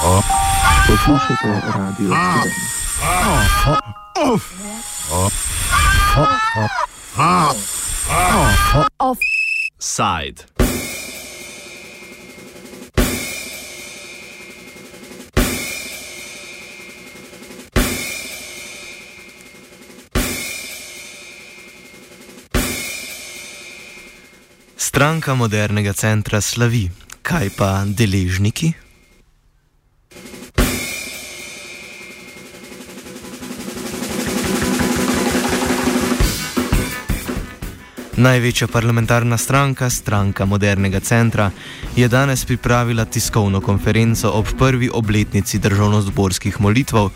Poslušate radio Offside. Stranka modernega centra slavi, kaj pa deležniki? Največja parlamentarna stranka, stranka modernega centra, je danes pripravila tiskovno konferenco ob prvi obletnici državno-zborskih molitev,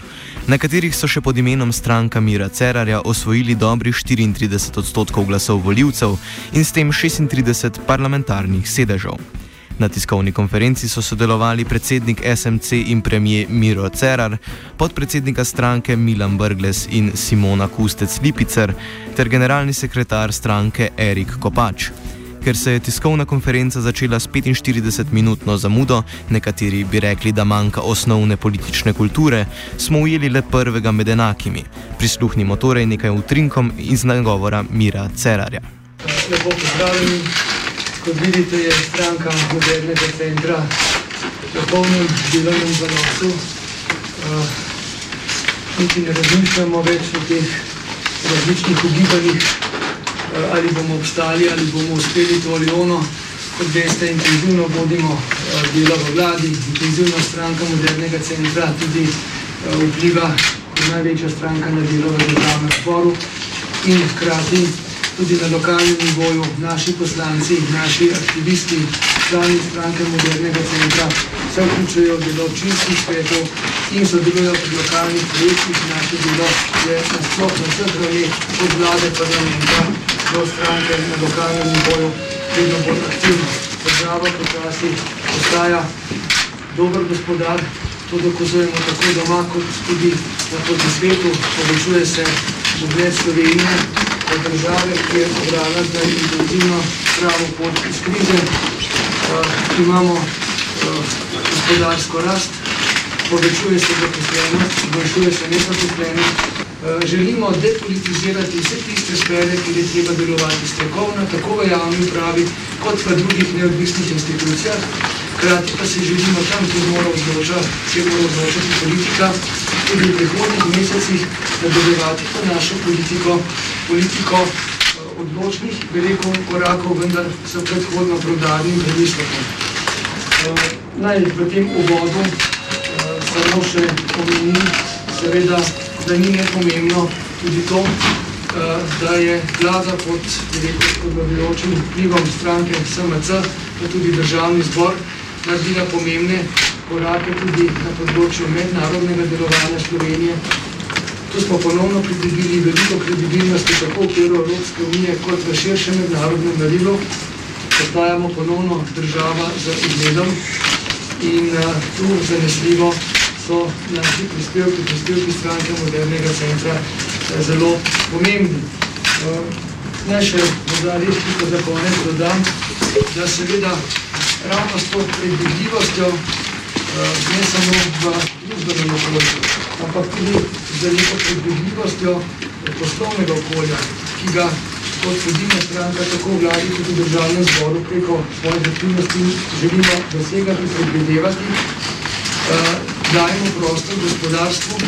na katerih so še pod imenom stranka Mira Cerarja osvojili dobrih 34 odstotkov glasov voljivcev in s tem 36 parlamentarnih sedežev. Na tiskovni konferenci so sodelovali predsednik SMC in premijer Miro Cerar, podpredsednika stranke Milan Brgles in Simona Kustec Lipicer ter generalni sekretar stranke Erik Kopač. Ker se je tiskovna konferenca začela s 45-minutno zamudo, nekateri bi rekli, da manjka osnovne politične kulture, smo ujeli le prvega med enakimi. Prisluhnimo torej nekaj utrinkom iz nagovora Mira Cerarja. Lepo pozdravljeni. Kot vidite, je stranka modernega centra v polnem delovnem zanosu. Uh, niti ne razmišljamo več o teh različnih ugibanjih, uh, ali bomo obstali, ali bomo uspeli to ali ono. Kot veste, intenzivno vodimo uh, delo v vladi, intenzivno stranka modernega centra tudi vpliva kot največja stranka na delo v državnem zboru in hkrati tudi na lokalnem nivoju, naši poslanci, naši aktivisti, člani stranke modernega centra se vključujejo v delo občinskih svetov in sodelujo pri lokalnih projektih. Naše delo je nasploh na vseh ravneh od vlade parlamenta do stranke na lokalnem nivoju vedno bolj aktivno. Država počasi postaja dober gospodar, to dokazujemo tako doma kot tudi na svetu, povečuje se ugled Slovenije države, ki je obrala za intenzivno pravo pot iz krize. Uh, imamo uh, gospodarsko rast, povečuje se zaposlenost, povečuje se nezaposlenost. Uh, želimo depolitizirati vse tiste sfere, kjer je treba delovati strokovno, tako v javni upravi, kot v drugih neodvisnih institucijah. Hkrati pa se želimo tam, kjer mora odločati, kjer mora odločati politika, tudi v prihodnih mesecih nadaljevati to našo politiko, politiko eh, odločnih, veliko korakov, vendar so predhodno prodani in premislekom. Eh, naj v tem uvodu eh, samo še omenim, seveda, da ni nepomembno tudi to, da je vlada pod podvajajočim vplivom stranke SMC, pa tudi državni zbor, naredila pomembne korake tudi na področju mednarodnega delovanja Slovenije. Tu smo ponovno pridobili veliko kredibilnosti tako v okviru Evropske unije kot v širšem mednarodnem merilu. Postajamo ponovno država z ugledom in uh, tu zanesljivo so naši prispevki, prispevki stranke modernega centra uh, zelo pomembni. Uh, naj še morda res za konec dodam, da seveda ravno s to predvidljivostjo ne samo v družbenem okolju, ampak tudi z veliko predvidljivostjo poslovnega okolja, ki ga kot sredina stranka tako vladi kot v državnem zboru preko svojih aktivnosti želimo dosegati, predvidevati, dajemo prostor gospodarstvu,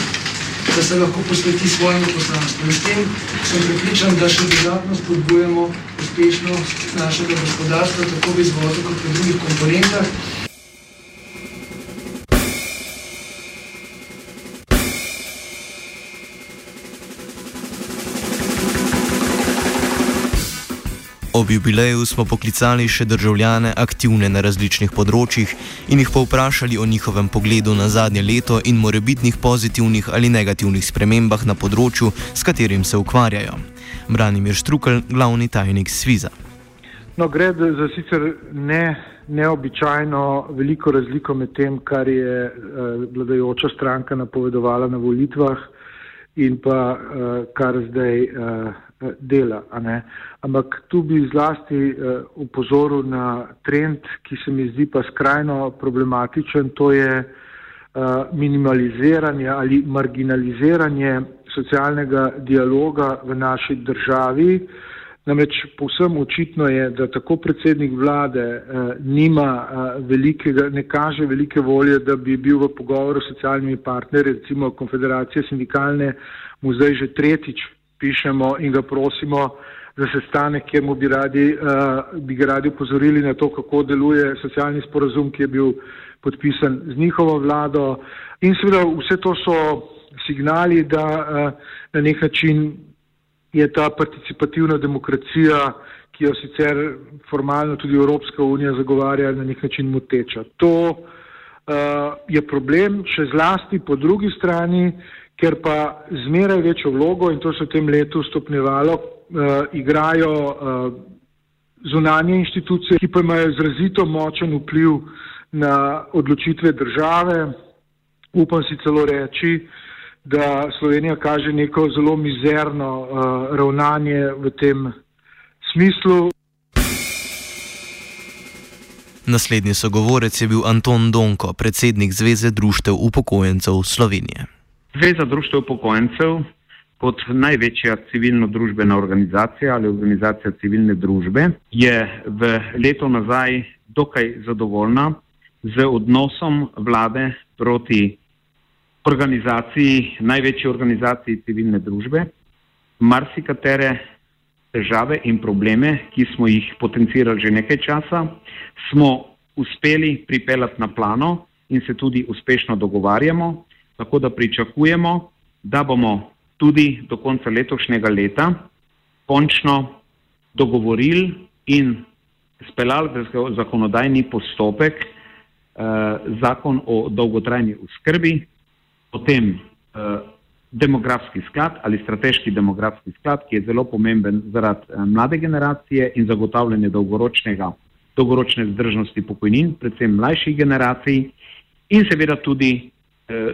da se lahko posveti svojemu poslanstvu. In s tem sem pripričan, da še dodatno spodbujemo uspešnost našega gospodarstva, tako v izvozu kot v drugih komponentah. Ob jubileju smo poklicali še državljane aktivne na različnih področjih in jih povprašali o njihovem pogledu na zadnje leto in morebitnih pozitivnih ali negativnih spremembah na področju, s katerim se ukvarjajo. Branimir Štrukel, glavni tajnik Sviza. No, gre za sicer ne, neobičajno veliko razliko med tem, kar je uh, vladajoča stranka napovedovala na volitvah in pa uh, kar zdaj. Eh, dela. Ampak tu bi zlasti upozoril na trend, ki se mi zdi pa skrajno problematičen, to je minimaliziranje ali marginaliziranje socialnega dialoga v naši državi. Namreč povsem očitno je, da tako predsednik vlade eh, nima eh, velikega, ne kaže velike volje, da bi bil v pogovoru s socialnimi partnerji, recimo konfederacije sindikalne, mu zdaj že tretjič pišemo in ga prosimo za sestanek, kjer mu bi, radi, eh, bi ga radi upozorili na to, kako deluje socialni sporazum, ki je bil podpisan z njihovo vlado. In seveda vse to so signali, da eh, na nek način je ta participativna demokracija, ki jo sicer formalno tudi Evropska unija zagovarja, na nek način moteča. To uh, je problem še zlasti po drugi strani, ker pa zmeraj večjo vlogo in to se v tem letu stopnevalo, uh, igrajo uh, zunanje inštitucije, ki pa imajo izrazito močen vpliv na odločitve države. Upam si celo reči, da Slovenija kaže neko zelo mizerno uh, ravnanje v tem smislu. Naslednji sogovorec je bil Anton Donko, predsednik Zveze društev upokojencev Slovenije. Zveza društev upokojencev kot največja civilno-družbena organizacija ali organizacija civilne družbe je v leto nazaj dokaj zadovoljna z odnosom vlade proti organizaciji, največji organizaciji civilne družbe, marsikatere težave in probleme, ki smo jih potencirali že nekaj časa, smo uspeli pripeljati na plano in se tudi uspešno dogovarjamo, tako da pričakujemo, da bomo tudi do konca letošnjega leta končno dogovorili in speljali zakonodajni postopek, eh, zakon o dolgotrajni uskrbi, potem uh, demografski sklad ali strateški demografski sklad, ki je zelo pomemben zaradi uh, mlade generacije in zagotavljanja dolgoročnega, dolgoročne zdržnosti pokojnin, predvsem mlajših generacij in seveda tudi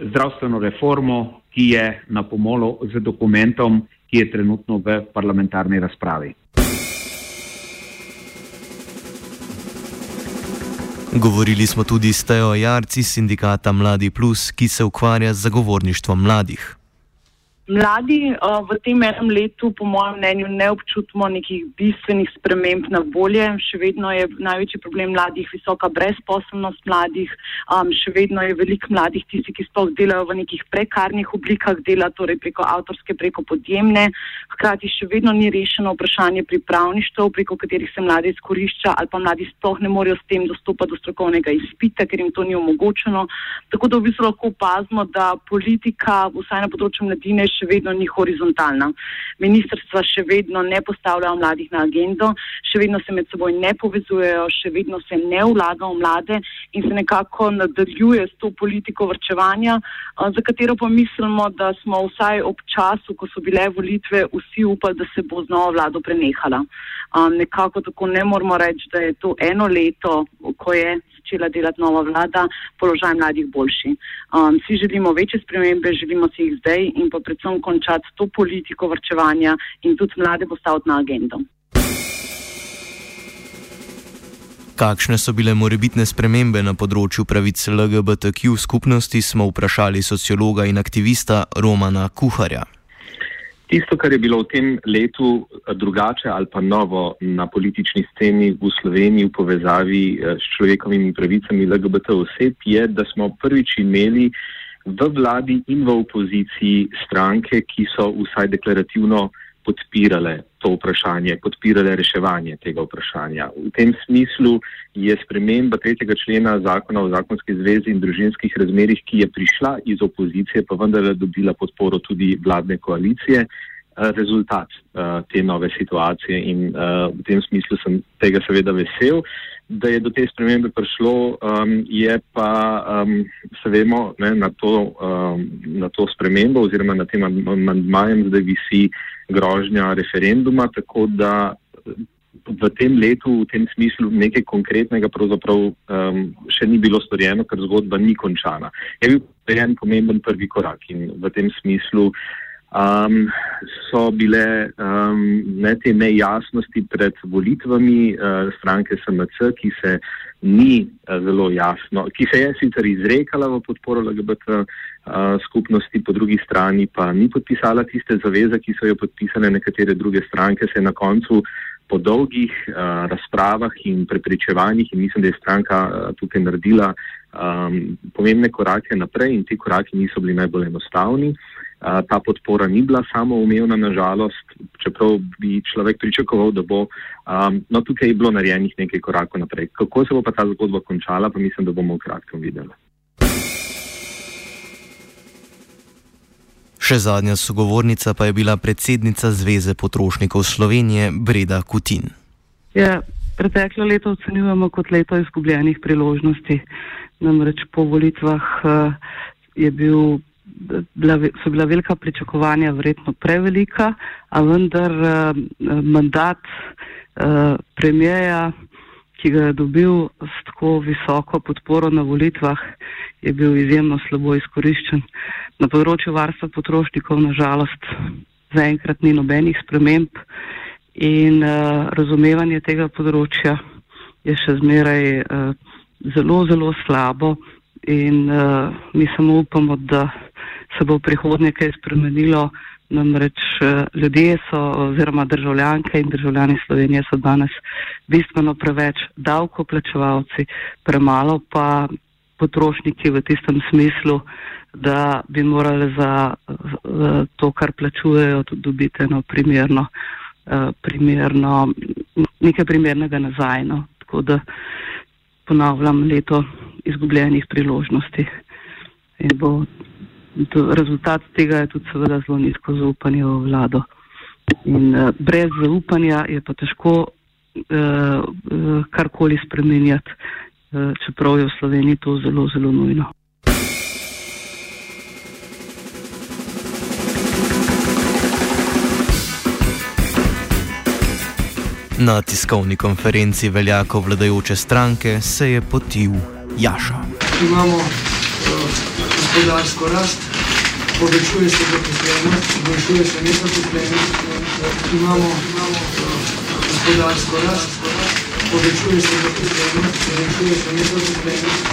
zdravstveno reformo, ki je na pomolu z dokumentom, ki je trenutno v parlamentarni razpravi. Govorili smo tudi s Teo Jarci sindikata Mladi Plus, ki se ukvarja z zagovorništvom mladih. Mladi uh, v tem enem letu, po mojem mnenju, ne občutimo nekih bistvenih sprememb na bolje. Še vedno je največji problem mladih visoka brezposobnost mladih, um, še vedno je veliko mladih tisti, ki sploh delajo v nekih prekarnih oblikah dela, torej preko avtorske, preko podjemne. Hkrati še vedno ni rešeno vprašanje pripravništva, preko katerih se mladi izkorišča ali pa mladi sploh ne morejo s tem dostopati do strokovnega izpita, ker jim to ni omogočeno. Tako da v bistvu lahko opazimo, da politika, vsaj na področju mladine, še vedno ni horizontalna. Ministrstva še vedno ne postavljajo mladih na agendo, še vedno se med seboj ne povezujejo, še vedno se ne vlaga v mlade in se nekako nadaljuje s to politiko vrčevanja, za katero pa mislimo, da smo vsaj ob času, ko so bile volitve, vsi upali, da se bo z novo vlado prenehala. Nekako tako ne moramo reči, da je to eno leto, ko je začela delati nova vlada, položaj mladih boljši. Um, vsi želimo večje spremembe, želimo si jih zdaj in pa predvsem končati to politiko vrčevanja in tudi mlade postaviti na agendo. Kakšne so bile morebitne spremembe na področju pravic LGBTQ skupnosti, smo vprašali sociologa in aktivista Romana Kuharja. Tisto, kar je bilo v tem letu eh, drugače ali pa novo na politični sceni v Sloveniji v povezavi eh, s človekovimi pravicami LGBT oseb, je, da smo prvič imeli v vladi in v opoziciji stranke, ki so vsaj deklarativno podpirale to vprašanje, podpirale reševanje tega vprašanja. V tem smislu je sprememba tretjega člena zakona o zakonski zvezi in družinskih razmerih, ki je prišla iz opozicije, pa vendarle dobila podporo tudi vladne koalicije, eh, rezultat uh, te nove situacije in uh, v tem smislu sem tega seveda vesel. Da je do te spremembe prišlo, um, je pa, um, se vemo, ne, na, to, um, na to spremembo oziroma na tem amandmajem zdaj visi grožnja referenduma, tako da v tem letu, v tem smislu, nekaj konkretnega pravzaprav um, še ni bilo storjeno, ker zgodba ni končana. Je bil en pomemben prvi korak in v tem smislu um, so bile um, ne te nejasnosti pred volitvami uh, stranke SMC, ki se ni uh, zelo jasno, ki se je sicer izrekala v podporo LGBT uh, skupnosti, po drugi strani pa ni podpisala tiste zaveze, ki so jo podpisale nekatere druge stranke, se je na koncu po dolgih uh, razpravah in prepričevanjih in mislim, da je stranka uh, tukaj naredila um, pomembne korake naprej in ti koraki niso bili najbolj enostavni. Uh, ta podpora ni bila samo umevna, nažalost, čeprav bi človek pričakoval, da bo. Um, no, tukaj je bilo narejenih nekaj korakov naprej. Kako se bo pa ta zgodba končala, pa mislim, da bomo v kratkem videli. Še zadnja sogovornica pa je bila predsednica Zveze potrošnikov Slovenije Breda Kutin. Ja, preteklo leto ocenjujemo kot leto izgubljenih priložnosti. Namreč po volitvah uh, bil, bila, so bila velika pričakovanja verjetno prevelika, a vendar uh, mandat uh, premijeja, ki ga je dobil s tako visoko podporo na volitvah, je bil izjemno slabo izkoriščen. Na področju varstva potrošnikov nažalost zaenkrat ni nobenih sprememb in uh, razumevanje tega področja je še zmeraj uh, zelo, zelo slabo in uh, mi samo upamo, da se bo v prihodnje kaj spremenilo. Namreč ljudje so, oziroma državljanke in državljani Slovenije so danes bistveno preveč davkoplačevalci, premalo pa potrošniki v tistem smislu, da bi morali za, to, kar plačujejo, dobiti eno primerno, uh, primerno, nekaj primernega nazaj. No. Tako da ponavljam leto izgubljenih priložnosti. In bo rezultat tega je tudi seveda zelo nizko zaupanje v vlado. In uh, brez zaupanja je pa težko uh, uh, karkoli spremenjati, uh, čeprav je v Sloveniji to zelo, zelo nujno. Na tiskovni konferenci veljakov vladajoče stranke se je potil Jaša. Imamo gospodarsko rast, povečuje se zaposlenost, zmanjšuje se nezaposlenost. Imamo, imamo uh, gospodarsko rast, povečuje se zaposlenost, zmanjšuje se nezaposlenost.